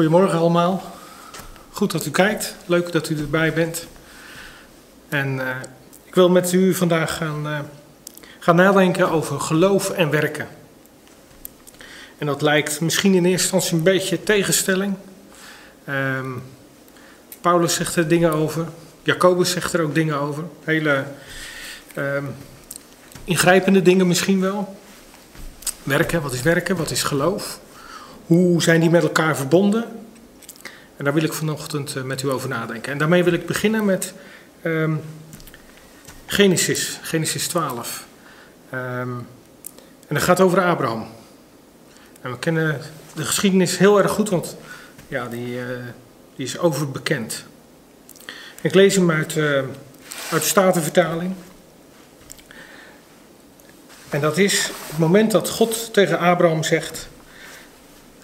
Goedemorgen allemaal. Goed dat u kijkt. Leuk dat u erbij bent. En eh, ik wil met u vandaag gaan, eh, gaan nadenken over geloof en werken. En dat lijkt misschien in eerste instantie een beetje tegenstelling. Ehm, Paulus zegt er dingen over. Jacobus zegt er ook dingen over. Hele ehm, ingrijpende dingen misschien wel. Werken, wat is werken? Wat is geloof? Hoe zijn die met elkaar verbonden? En daar wil ik vanochtend eh, met u over nadenken. En daarmee wil ik beginnen met ehm, Genesis, Genesis 12. Ehm, en dat gaat over Abraham. En we kennen de geschiedenis heel erg goed, want ja, die, uh, die is overbekend. Ik lees hem uit, uh, uit de Statenvertaling. En dat is het moment dat God tegen Abraham zegt: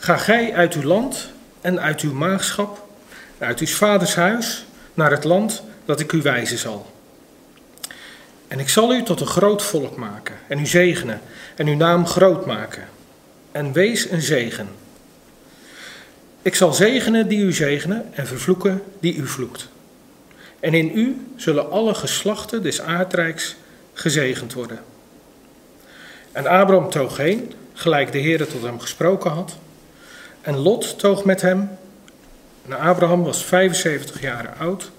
Ga gij uit uw land en uit uw maagschap, uit uw vaders huis, naar het land dat ik u wijzen zal. En ik zal u tot een groot volk maken en u zegenen en uw naam groot maken. En wees een zegen. Ik zal zegenen die u zegenen en vervloeken die u vloekt. En in u zullen alle geslachten des aardrijks gezegend worden. En Abraham toog heen, gelijk de Heer tot hem gesproken had. En Lot toog met hem. En Abraham was 75 jaar oud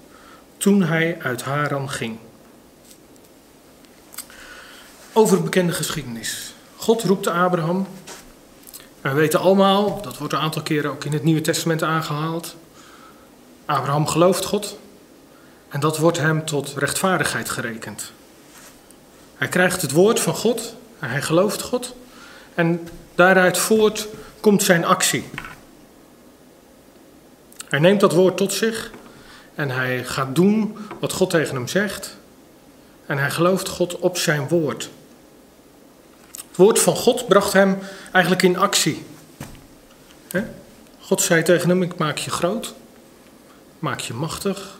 toen hij uit Haran ging. Over bekende geschiedenis. God roept Abraham. We weten allemaal, dat wordt een aantal keren ook in het Nieuwe Testament aangehaald. Abraham gelooft God. En dat wordt hem tot rechtvaardigheid gerekend. Hij krijgt het woord van God. Hij gelooft God. En daaruit voort komt zijn actie. Hij neemt dat woord tot zich en hij gaat doen wat God tegen hem zegt. En hij gelooft God op zijn woord. Het woord van God bracht hem eigenlijk in actie. God zei tegen hem: Ik maak je groot, maak je machtig.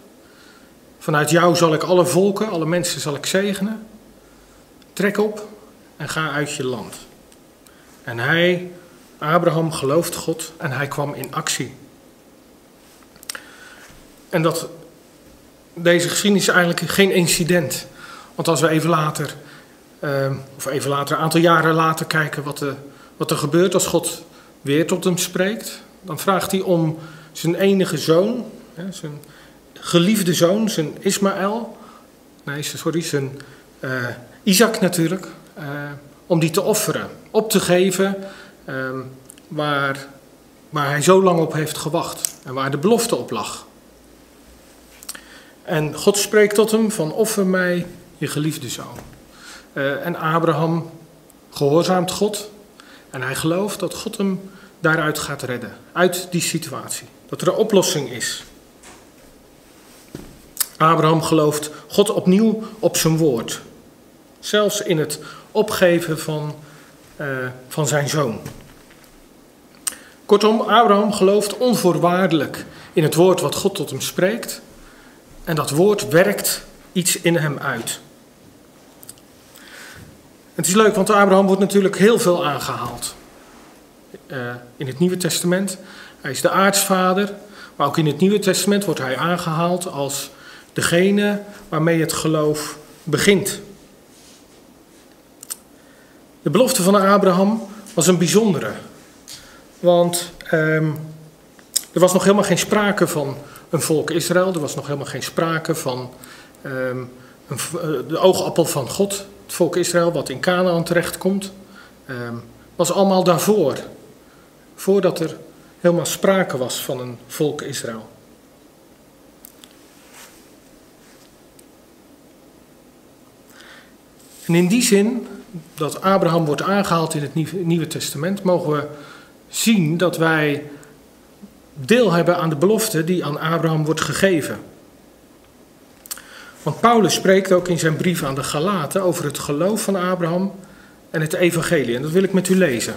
Vanuit jou zal ik alle volken, alle mensen zal ik zegenen. Trek op en ga uit je land. En hij Abraham gelooft God en hij kwam in actie. En dat, deze geschiedenis is eigenlijk geen incident. Want als we even later, uh, of even later, een aantal jaren later kijken wat, de, wat er gebeurt als God weer tot hem spreekt, dan vraagt hij om zijn enige zoon, hè, zijn geliefde zoon, zijn Ismaël, nee, sorry, zijn uh, Isaac natuurlijk, uh, om die te offeren, op te geven Um, waar, waar hij zo lang op heeft gewacht en waar de belofte op lag. En God spreekt tot hem van offer mij je geliefde zoon. Uh, en Abraham gehoorzaamt God en hij gelooft dat God hem daaruit gaat redden, uit die situatie. Dat er een oplossing is. Abraham gelooft God opnieuw op zijn woord. Zelfs in het opgeven van, van zijn zoon. Kortom, Abraham gelooft onvoorwaardelijk in het woord wat God tot hem spreekt. En dat woord werkt iets in hem uit. Het is leuk, want Abraham wordt natuurlijk heel veel aangehaald. Uh, in het Nieuwe Testament. Hij is de aartsvader, maar ook in het Nieuwe Testament wordt hij aangehaald als degene waarmee het geloof begint. De belofte van Abraham was een bijzondere. Want um, er was nog helemaal geen sprake van een volk Israël. Er was nog helemaal geen sprake van um, een, uh, de oogappel van God. Het volk Israël wat in Canaan terechtkomt. Um, was allemaal daarvoor. Voordat er helemaal sprake was van een volk Israël. En in die zin dat Abraham wordt aangehaald in het Nieuwe Testament, mogen we zien dat wij deel hebben aan de belofte die aan Abraham wordt gegeven. Want Paulus spreekt ook in zijn brief aan de Galaten over het geloof van Abraham en het evangelie. En dat wil ik met u lezen.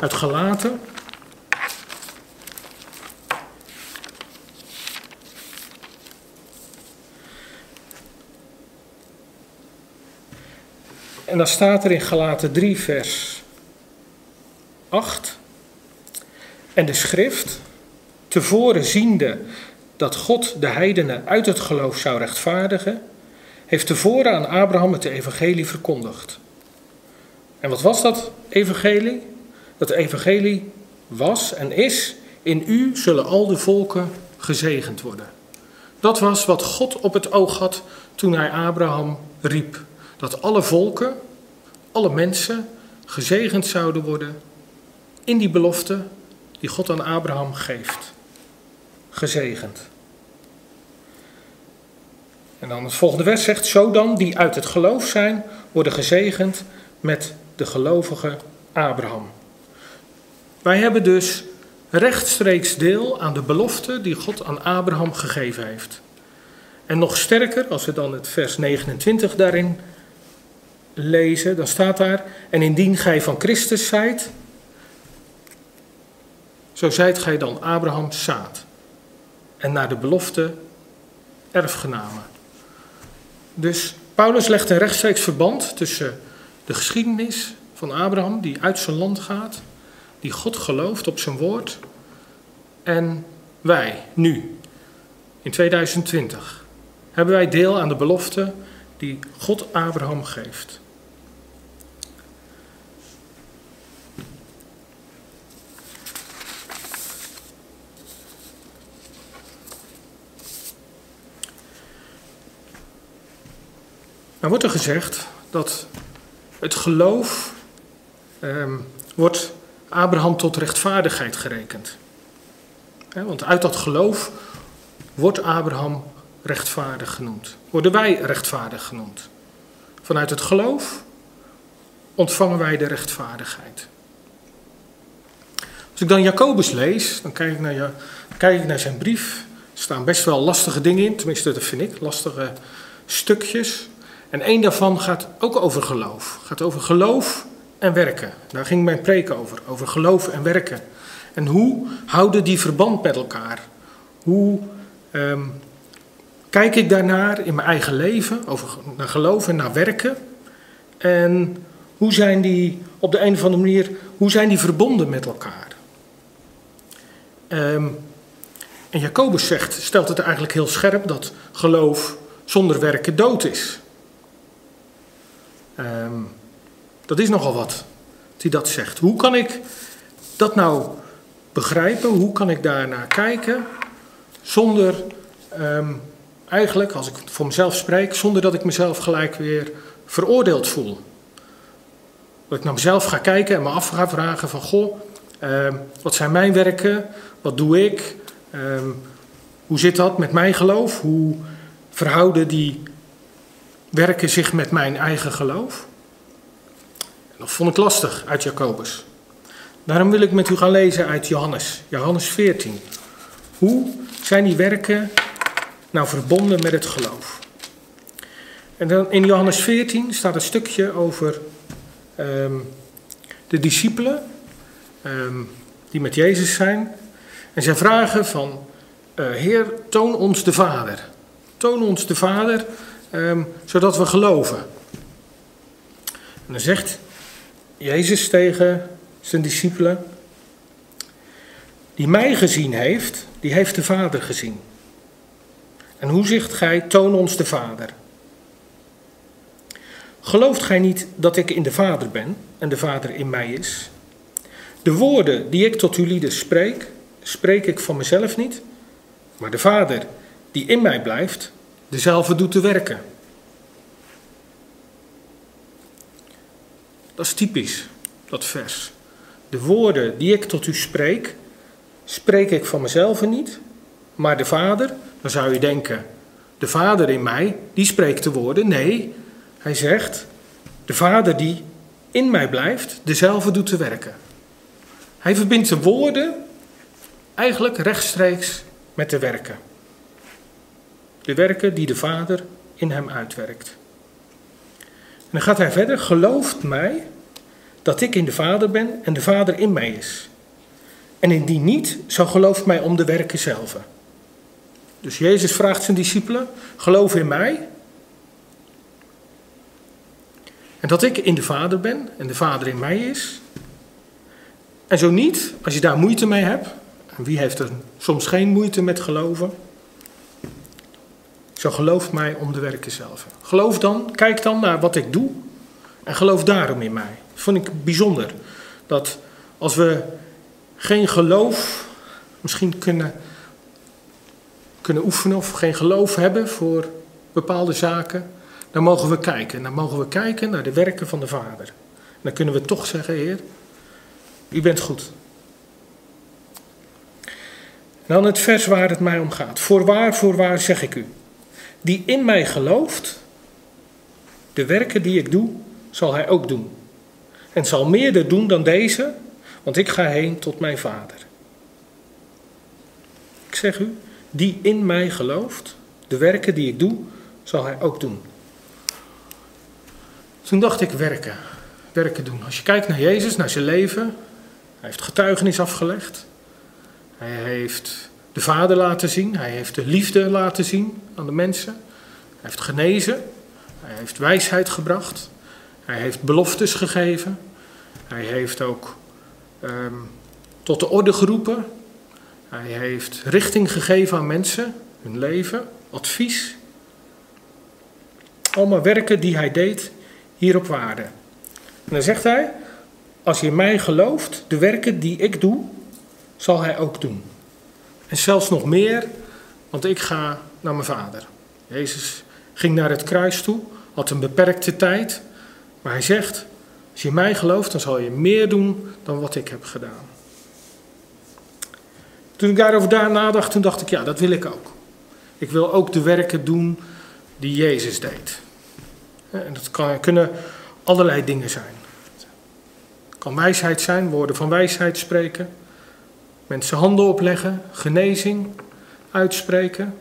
Uit Galaten. En dan staat er in Galaten 3, vers 8. En de schrift, tevoren ziende dat God de heidenen uit het geloof zou rechtvaardigen, heeft tevoren aan Abraham het evangelie verkondigd. En wat was dat evangelie? Dat evangelie was en is, in u zullen al de volken gezegend worden. Dat was wat God op het oog had toen hij Abraham riep. Dat alle volken, alle mensen gezegend zouden worden in die belofte die God aan Abraham geeft. Gezegend. En dan het volgende vers zegt, zo dan die uit het geloof zijn, worden gezegend met de gelovige Abraham. Wij hebben dus rechtstreeks deel aan de belofte die God aan Abraham gegeven heeft. En nog sterker, als we dan het vers 29 daarin lezen, dan staat daar: En indien gij van Christus zijt, zo zijt gij dan Abrahams zaad. En naar de belofte erfgenamen. Dus Paulus legt een rechtstreeks verband tussen de geschiedenis van Abraham, die uit zijn land gaat, die God gelooft op zijn woord, en wij, nu, in 2020, hebben wij deel aan de belofte die God Abraham geeft. Nou wordt er gezegd dat het geloof um, wordt Abraham tot rechtvaardigheid gerekend. want uit dat geloof wordt Abraham rechtvaardig genoemd. Worden wij rechtvaardig genoemd. Vanuit het geloof ontvangen wij de rechtvaardigheid. Als ik dan Jacobus lees, dan kijk ik naar, kijk ik naar zijn brief. Er staan best wel lastige dingen in, tenminste dat vind ik, lastige stukjes. En één daarvan gaat ook over geloof. Gaat over geloof en werken. Daar ging mijn preek over. Over geloof en werken. En hoe houden die verband met elkaar? Hoe ehm, kijk ik daarnaar in mijn eigen leven? Over naar geloof en naar werken. En hoe zijn die op de een of andere manier, hoe zijn die verbonden met elkaar? Um, en Jacobus zegt, stelt het eigenlijk heel scherp dat geloof zonder werken dood is. Um, dat is nogal wat, hij dat zegt. Hoe kan ik dat nou begrijpen? Hoe kan ik daarnaar kijken zonder, um, eigenlijk, als ik voor mezelf spreek, zonder dat ik mezelf gelijk weer veroordeeld voel? Dat ik naar mezelf ga kijken en me af ga vragen van, goh, um, wat zijn mijn werken? Wat doe ik? hoe zit dat met mijn geloof? Hoe verhouden die werken zich met mijn eigen geloof? Dat vond ik lastig uit Jacobus. Daarom wil ik met u gaan lezen uit Johannes, Johannes 14. Hoe zijn die werken nou verbonden met het geloof? En dan in Johannes 14 staat een stukje over um, de discipelen um, die met Jezus zijn. En zij vragen van, uh, Heer, toon ons de Vader. Toon ons de Vader um, zodat we geloven. En dan zegt Jezus tegen zijn discipelen: Die mij gezien heeft, die heeft de Vader gezien. En hoe zegt gij: Toon ons de Vader? Gelooft gij niet dat ik in de Vader ben en de Vader in mij is? De woorden die ik tot lieden spreek, spreek ik van mezelf niet, maar de Vader die in mij blijft, dezelfde doet te werken. Dat is typisch, dat vers. De woorden die ik tot u spreek, spreek ik van mezelf niet, maar de Vader, dan zou je denken, de Vader in mij, die spreekt de woorden. Nee, hij zegt, de Vader die in mij blijft, dezelfde doet te werken. Hij verbindt de woorden eigenlijk rechtstreeks met de werken. De werken die de Vader in hem uitwerkt. En dan gaat hij verder, gelooft mij dat ik in de Vader ben en de Vader in mij is. En indien niet, zo gelooft mij om de werken zelf. Dus Jezus vraagt zijn discipelen, geloof in mij. En dat ik in de Vader ben en de Vader in mij is. En zo niet, als je daar moeite mee hebt, en wie heeft er soms geen moeite met geloven, zo geloof mij om de werken zelf. Geloof dan, kijk dan naar wat ik doe en geloof daarom in mij. Dat vond ik bijzonder. Dat als we geen geloof misschien kunnen, kunnen oefenen of geen geloof hebben voor bepaalde zaken, dan mogen we kijken. Dan mogen we kijken naar de werken van de Vader. Dan kunnen we toch zeggen, Heer, u bent goed. Dan het vers waar het mij om gaat. Voorwaar, voorwaar zeg ik u. Die in mij gelooft, de werken die ik doe, zal hij ook doen. En zal meer doen dan deze, want ik ga heen tot mijn Vader. Ik zeg u, die in mij gelooft, de werken die ik doe, zal hij ook doen. Toen dacht ik werken, werken doen. Als je kijkt naar Jezus, naar zijn leven, hij heeft getuigenis afgelegd. Hij heeft de Vader laten zien, hij heeft de liefde laten zien aan de mensen. Hij heeft genezen, hij heeft wijsheid gebracht, hij heeft beloftes gegeven. Hij heeft ook ehm, tot de orde geroepen. Hij heeft richting gegeven aan mensen, hun leven, advies. Allemaal werken die hij deed hier op waarde. En dan zegt hij, als je mij gelooft, de werken die ik doe, zal hij ook doen. En zelfs nog meer, want ik ga naar mijn vader. Jezus ging naar het kruis toe, had een beperkte tijd, maar hij zegt, als je mij gelooft, dan zal je meer doen dan wat ik heb gedaan. Toen ik daarover daar nadacht, toen dacht ik, ja, dat wil ik ook. Ik wil ook de werken doen die Jezus deed. En dat kan, kunnen allerlei dingen zijn. Het kan wijsheid zijn, woorden van wijsheid spreken. Mensen handen opleggen, genezing uitspreken.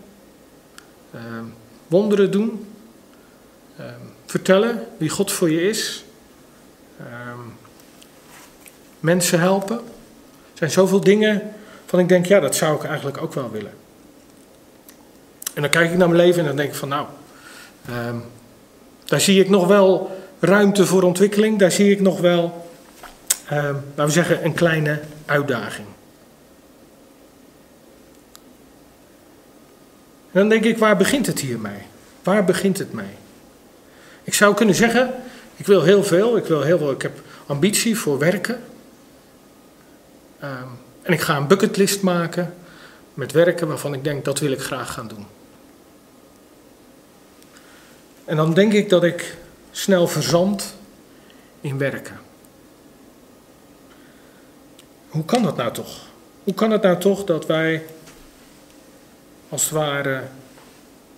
Eh, wonderen doen. Eh, vertellen wie God voor je is. Eh, mensen helpen. Er zijn zoveel dingen van ik denk, ja, dat zou ik eigenlijk ook wel willen. En dan kijk ik naar mijn leven en dan denk ik van, nou, ehm, daar zie ik nog wel ruimte voor ontwikkeling. Daar zie ik nog wel, laten we zeggen, een kleine uitdaging. Dan denk ik, waar begint het hiermee? Waar begint het mee? Ik zou kunnen zeggen, ik wil heel veel, ik wil heel veel, ik heb ambitie voor werken. Um, en ik ga een bucketlist maken met werken waarvan ik denk dat wil ik graag gaan doen. En dan denk ik dat ik snel verzand in werken. Hoe kan dat nou toch? Hoe kan het nou toch dat wij als het ware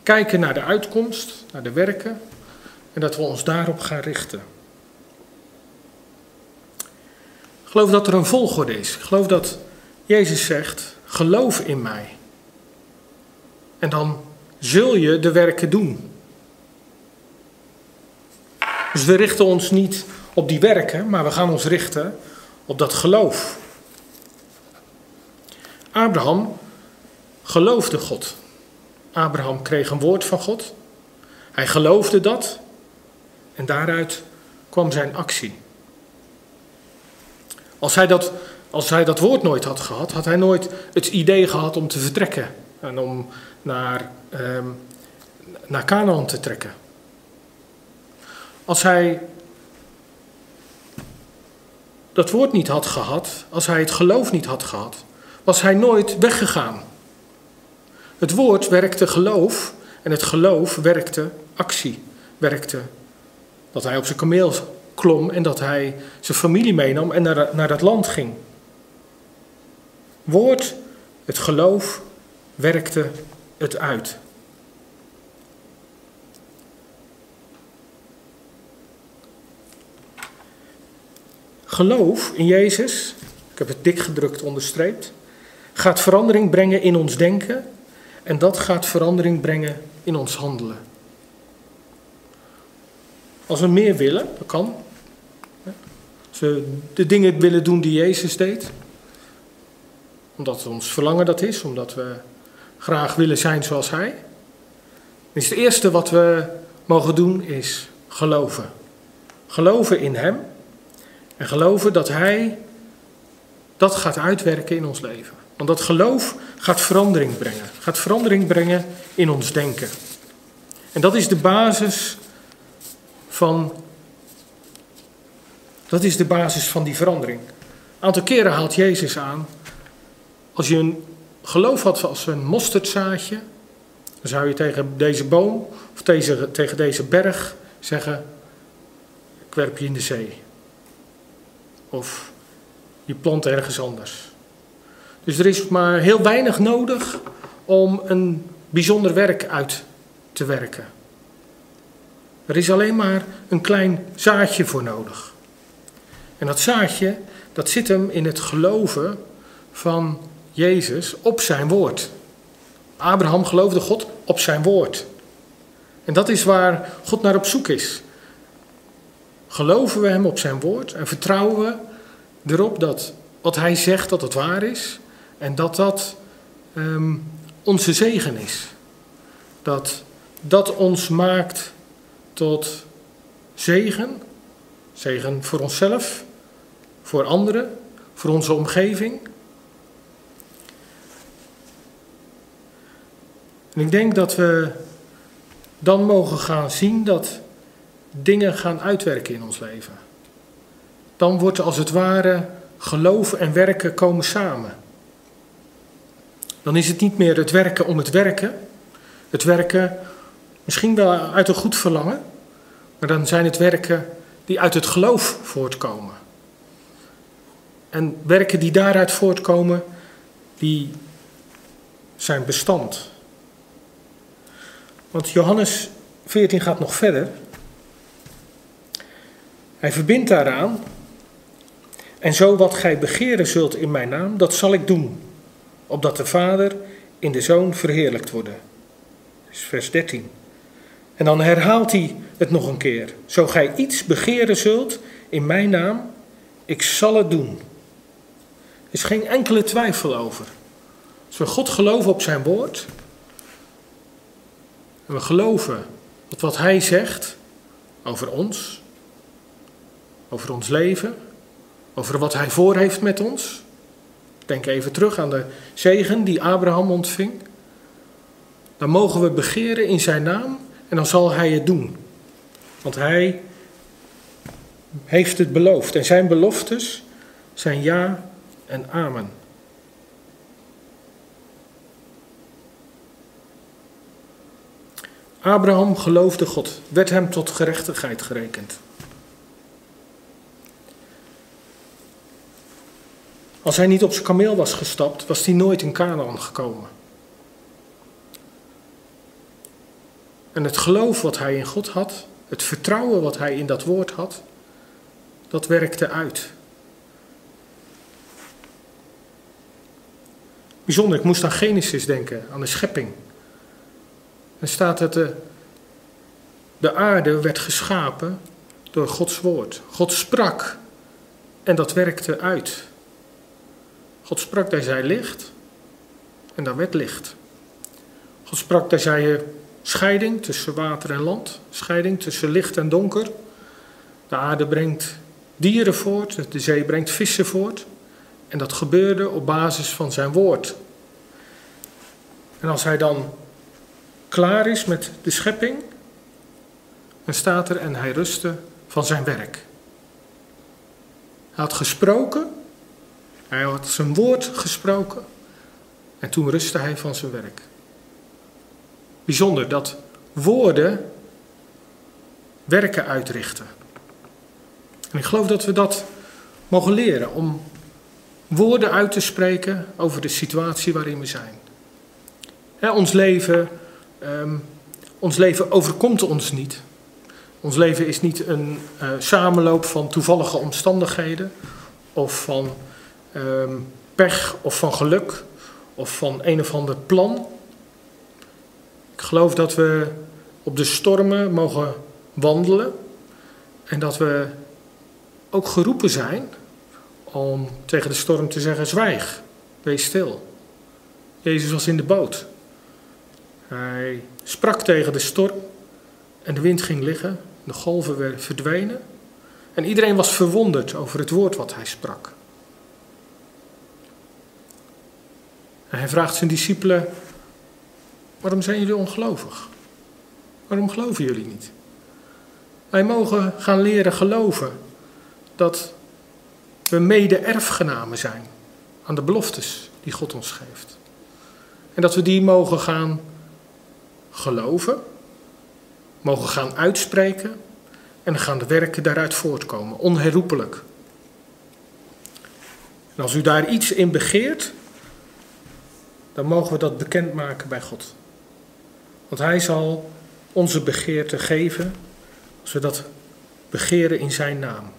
kijken naar de uitkomst, naar de werken en dat we ons daarop gaan richten? Ik geloof dat er een volgorde is. Ik geloof dat Jezus zegt: geloof in mij. En dan zul je de werken doen. Dus we richten ons niet op die werken, maar we gaan ons richten op dat geloof. Abraham geloofde God. Abraham kreeg een woord van God. Hij geloofde dat en daaruit kwam zijn actie. Als hij dat, als hij dat woord nooit had gehad, had hij nooit het idee gehad om te vertrekken en om naar, um, naar Canaan te trekken. Als hij dat woord niet had gehad, als hij het geloof niet had gehad, was hij nooit weggegaan. Het woord werkte geloof en het geloof werkte actie, werkte dat hij op zijn kameel klom en dat hij zijn familie meenam en naar, naar dat land ging. Woord, het geloof werkte het uit. Geloof in Jezus, ik heb het dik gedrukt onderstreept, gaat verandering brengen in ons denken en dat gaat verandering brengen in ons handelen. Als we meer willen, dat kan. Als we de dingen willen doen die Jezus deed, omdat ons verlangen dat is, omdat we graag willen zijn zoals Hij, is het eerste wat we mogen doen is geloven. Geloven in Hem en geloven dat Hij dat gaat uitwerken in ons leven. Want dat geloof gaat verandering brengen. Gaat verandering brengen in ons denken. En dat is de basis van. Dat is de basis van die verandering. Een aantal keren haalt Jezus aan. Als je een geloof had als een mosterdzaadje, dan zou je tegen deze boom of tegen deze berg zeggen: Ik werp je in de zee. Of je plant ergens anders. Dus er is maar heel weinig nodig om een bijzonder werk uit te werken. Er is alleen maar een klein zaadje voor nodig. En dat zaadje, dat zit hem in het geloven van Jezus op zijn woord. Abraham geloofde God op zijn woord. En dat is waar God naar op zoek is. Geloven we hem op zijn woord en vertrouwen we erop dat wat hij zegt dat het waar is en dat dat um, onze zegen is. Dat dat ons maakt tot zegen. Zegen voor onszelf, voor anderen, voor onze omgeving. En ik denk dat we dan mogen gaan zien dat dingen gaan uitwerken in ons leven. Dan wordt als het ware geloof en werken komen samen. Dan is het niet meer het werken om het werken. Het werken misschien wel uit een goed verlangen, maar dan zijn het werken die uit het geloof voortkomen. En werken die daaruit voortkomen, die zijn bestand. Want Johannes 14 gaat nog verder. Hij verbindt daaraan. En zo wat gij begeren zult in mijn naam, dat zal ik doen, opdat de Vader in de Zoon verheerlijkt worden. Is vers 13. En dan herhaalt hij het nog een keer. Zo gij iets begeren zult in mijn naam, ik zal het doen. Er is geen enkele twijfel over. Als we God geloven op zijn woord, en we geloven dat wat Hij zegt over ons, over ons leven, over wat Hij voor heeft met ons. Denk even terug aan de zegen die Abraham ontving. Dan mogen we begeren in Zijn naam en dan zal Hij het doen. Want Hij heeft het beloofd en Zijn beloftes zijn ja en amen. Abraham geloofde God, werd hem tot gerechtigheid gerekend. Als hij niet op zijn kameel was gestapt, was hij nooit in Canaan gekomen. En het geloof wat hij in God had, het vertrouwen wat hij in dat woord had, dat werkte uit. Bijzonder, ik moest aan Genesis denken, aan de schepping. Dan staat dat de, de aarde werd geschapen door Gods woord. God sprak en dat werkte uit. God sprak, daar zij licht en daar werd licht. God sprak, daar zij scheiding tussen water en land, scheiding tussen licht en donker. De aarde brengt dieren voort, de zee brengt vissen voort. En dat gebeurde op basis van zijn woord. En als hij dan klaar is met de schepping, dan staat er en hij rustte van zijn werk. Hij had gesproken, hij had zijn woord gesproken en toen rustte hij van zijn werk. Bijzonder dat woorden werken uitrichten. En ik geloof dat we dat mogen leren om woorden uit te spreken over de situatie waarin we zijn. ons leven Um, ons leven overkomt ons niet. Ons leven is niet een uh, samenloop van toevallige omstandigheden of van um, pech of van geluk of van een of ander plan. Ik geloof dat we op de stormen mogen wandelen en dat we ook geroepen zijn om tegen de storm te zeggen: zwijg, wees stil. Jezus was in de boot. Hij sprak tegen de storm en de wind ging liggen, de golven verdwenen en iedereen was verwonderd over het woord wat hij sprak. Hij vraagt zijn discipelen: Waarom zijn jullie ongelovig? Waarom geloven jullie niet? Wij mogen gaan leren geloven dat we mede-erfgenamen zijn aan de beloftes die God ons geeft. En dat we die mogen gaan geloven, mogen gaan uitspreken en gaan de werken daaruit voortkomen, onherroepelijk. En als u daar iets in begeert, dan mogen we dat bekendmaken bij God. Want Hij zal onze begeerte geven als we dat begeren in Zijn naam.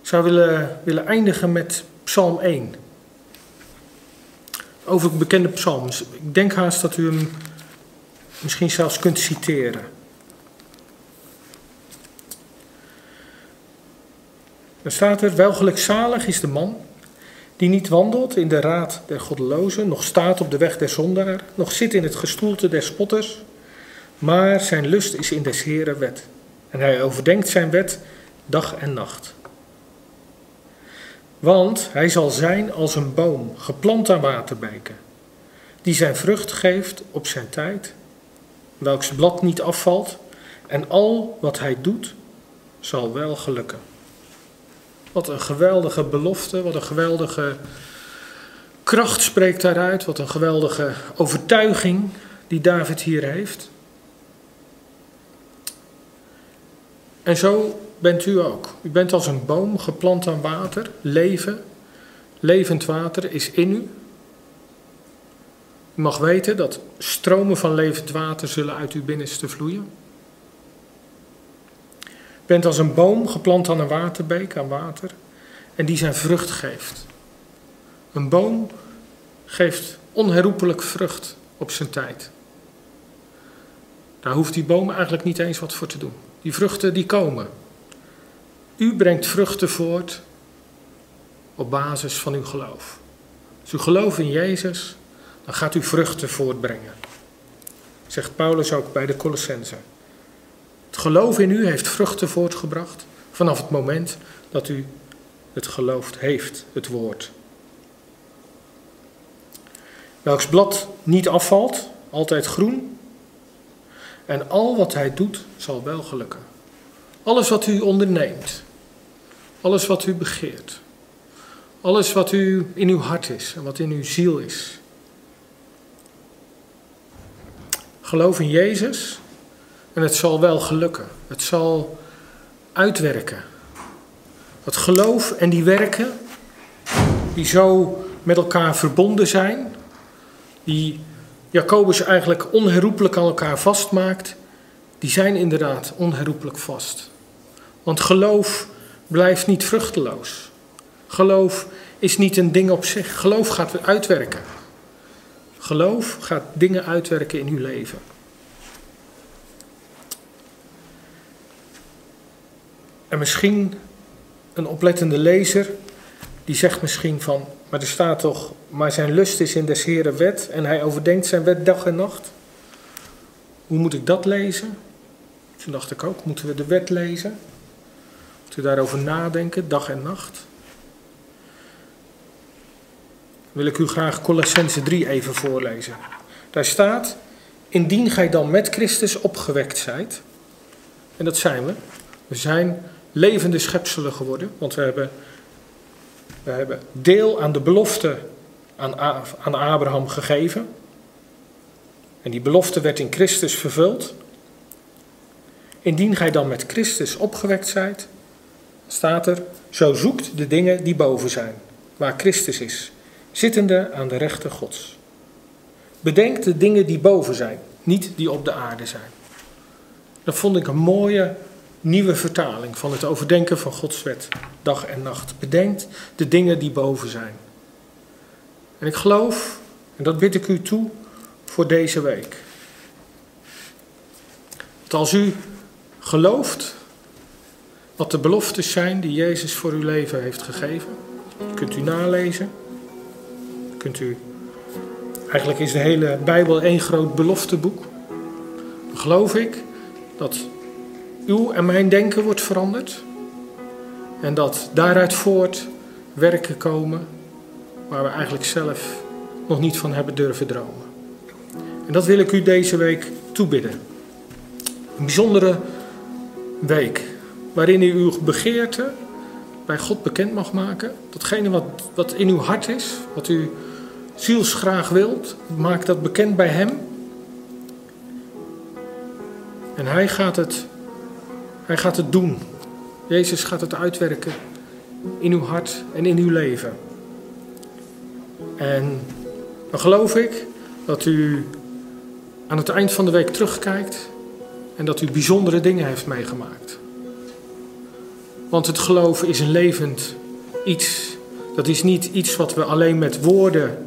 Ik zou willen, willen eindigen met Psalm 1. Over het bekende psalms. Ik denk haast dat u hem misschien zelfs kunt citeren. Dan staat er: Welgelukzalig is de man die niet wandelt in de raad der goddelozen, nog staat op de weg der zondaar, nog zit in het gestoelte der spotters, maar zijn lust is in des Heeren wet. En hij overdenkt zijn wet dag en nacht. Want hij zal zijn als een boom, geplant aan waterbeken, die zijn vrucht geeft op zijn tijd, welks blad niet afvalt, en al wat hij doet zal wel gelukken. Wat een geweldige belofte, wat een geweldige kracht spreekt daaruit, wat een geweldige overtuiging die David hier heeft. En zo bent u ook. U bent als een boom geplant aan water, leven, levend water is in u. U mag weten dat stromen van levend water zullen uit uw binnenste vloeien. U bent als een boom geplant aan een waterbeek, aan water, en die zijn vrucht geeft. Een boom geeft onherroepelijk vrucht op zijn tijd. Daar hoeft die boom eigenlijk niet eens wat voor te doen. Die vruchten die komen. U brengt vruchten voort op basis van uw geloof. Als u gelooft in Jezus, dan gaat u vruchten voortbrengen. Zegt Paulus ook bij de Colossense. Het geloof in u heeft vruchten voortgebracht vanaf het moment dat u het geloofd heeft, het woord. Welks blad niet afvalt, altijd groen. En al wat hij doet, zal wel gelukken. Alles wat u onderneemt, alles wat u begeert. Alles wat u in uw hart is en wat in uw ziel is. Geloof in Jezus en het zal wel gelukken. Het zal uitwerken. Dat geloof en die werken, die zo met elkaar verbonden zijn, die Jacobus eigenlijk onherroepelijk aan elkaar vastmaakt, die zijn inderdaad onherroepelijk vast. Want geloof blijft niet vruchteloos. Geloof is niet een ding op zich. Geloof gaat uitwerken. Geloof gaat dingen uitwerken in uw leven. En misschien een oplettende lezer, die zegt misschien van, maar er staat toch, maar zijn lust is in des Heren wet en hij overdenkt zijn wet dag en nacht. Hoe moet ik dat lezen? Toen dacht ik ook, moeten we de wet lezen? Moeten we daarover nadenken, dag en nacht? Wil ik u graag Colossense 3 even voorlezen. Daar staat, indien gij dan met Christus opgewekt zijt, en dat zijn we, we zijn levende schepselen geworden, want we hebben, we hebben deel aan de belofte aan, aan Abraham gegeven. En die belofte werd in Christus vervuld. Indien gij dan met Christus opgewekt zijt, staat er, zo zoekt de dingen die boven zijn, waar Christus is, zittende aan de rechter Gods. Bedenk de dingen die boven zijn, niet die op de aarde zijn. Dat vond ik een mooie nieuwe vertaling van het overdenken van Gods wet, dag en nacht. Bedenkt de dingen die boven zijn. En ik geloof, en dat bid ik u toe voor deze week, dat als u gelooft wat de beloftes zijn die Jezus voor uw leven heeft gegeven, kunt u nalezen, kunt u Eigenlijk is de hele Bijbel één groot belofteboek. Dan geloof ik dat uw en mijn denken wordt veranderd. En dat daaruit voort werken komen waar we eigenlijk zelf nog niet van hebben durven dromen. En dat wil ik u deze week toebidden. Een bijzondere week waarin u uw begeerte bij God bekend mag maken. Datgene wat, wat in uw hart is, wat u zielsgraag wilt, maak dat bekend bij Hem. En Hij gaat het, hij gaat het doen. Jezus gaat het uitwerken in uw hart en in uw leven. En dan geloof ik dat u aan het eind van de week terugkijkt en dat u bijzondere dingen heeft meegemaakt. Want het geloof is een levend iets. Dat is niet iets wat we alleen met woorden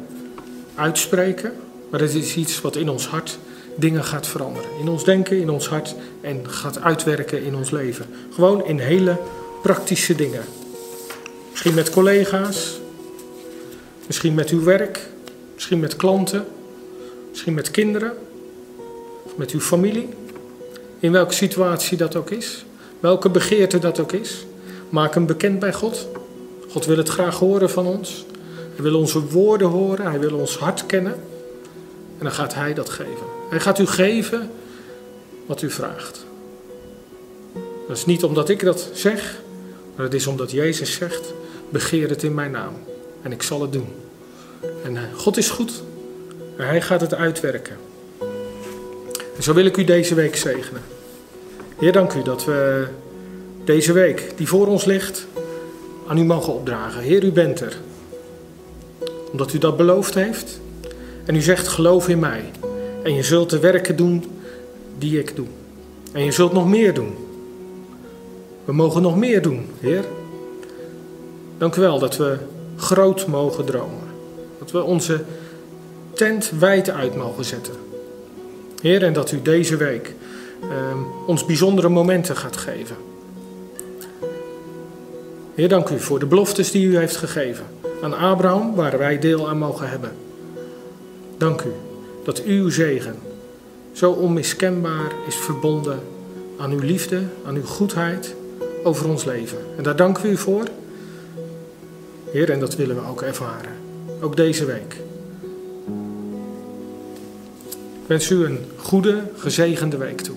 uitspreken, maar het is iets wat in ons hart dingen gaat veranderen. In ons denken, in ons hart en gaat uitwerken in ons leven. Gewoon in hele praktische dingen. Misschien met collega's, misschien met uw werk, misschien met klanten, misschien met kinderen, met uw familie. In welke situatie dat ook is, welke begeerte dat ook is. Maak hem bekend bij God. God wil het graag horen van ons. Hij wil onze woorden horen, hij wil ons hart kennen. En dan gaat hij dat geven. Hij gaat u geven wat u vraagt. Dat is niet omdat ik dat zeg, maar het is omdat Jezus zegt: begeer het in mijn naam en ik zal het doen. En eh, God is goed en hij gaat het uitwerken. En zo wil ik u deze week zegenen. Heer, dank u dat we deze week die voor ons ligt aan u mogen opdragen. Heer, u bent er. Omdat u dat beloofd heeft. En u zegt, geloof in mij. En je zult de werken doen die ik doe. En je zult nog meer doen. We mogen nog meer doen, Heer. Dank u wel dat we groot mogen dromen. Dat we onze tent wijd uit mogen zetten. Heer, en dat u deze week uh, ons bijzondere momenten gaat geven. Heer, dank u voor de beloftes die u heeft gegeven aan Abraham, waar wij deel aan mogen hebben. Dank u dat uw zegen zo onmiskenbaar is verbonden aan uw liefde, aan uw goedheid over ons leven. En daar danken we u voor. Heer, en dat willen we ook ervaren. Ook deze week. Ik wens u een goede, gezegende week toe.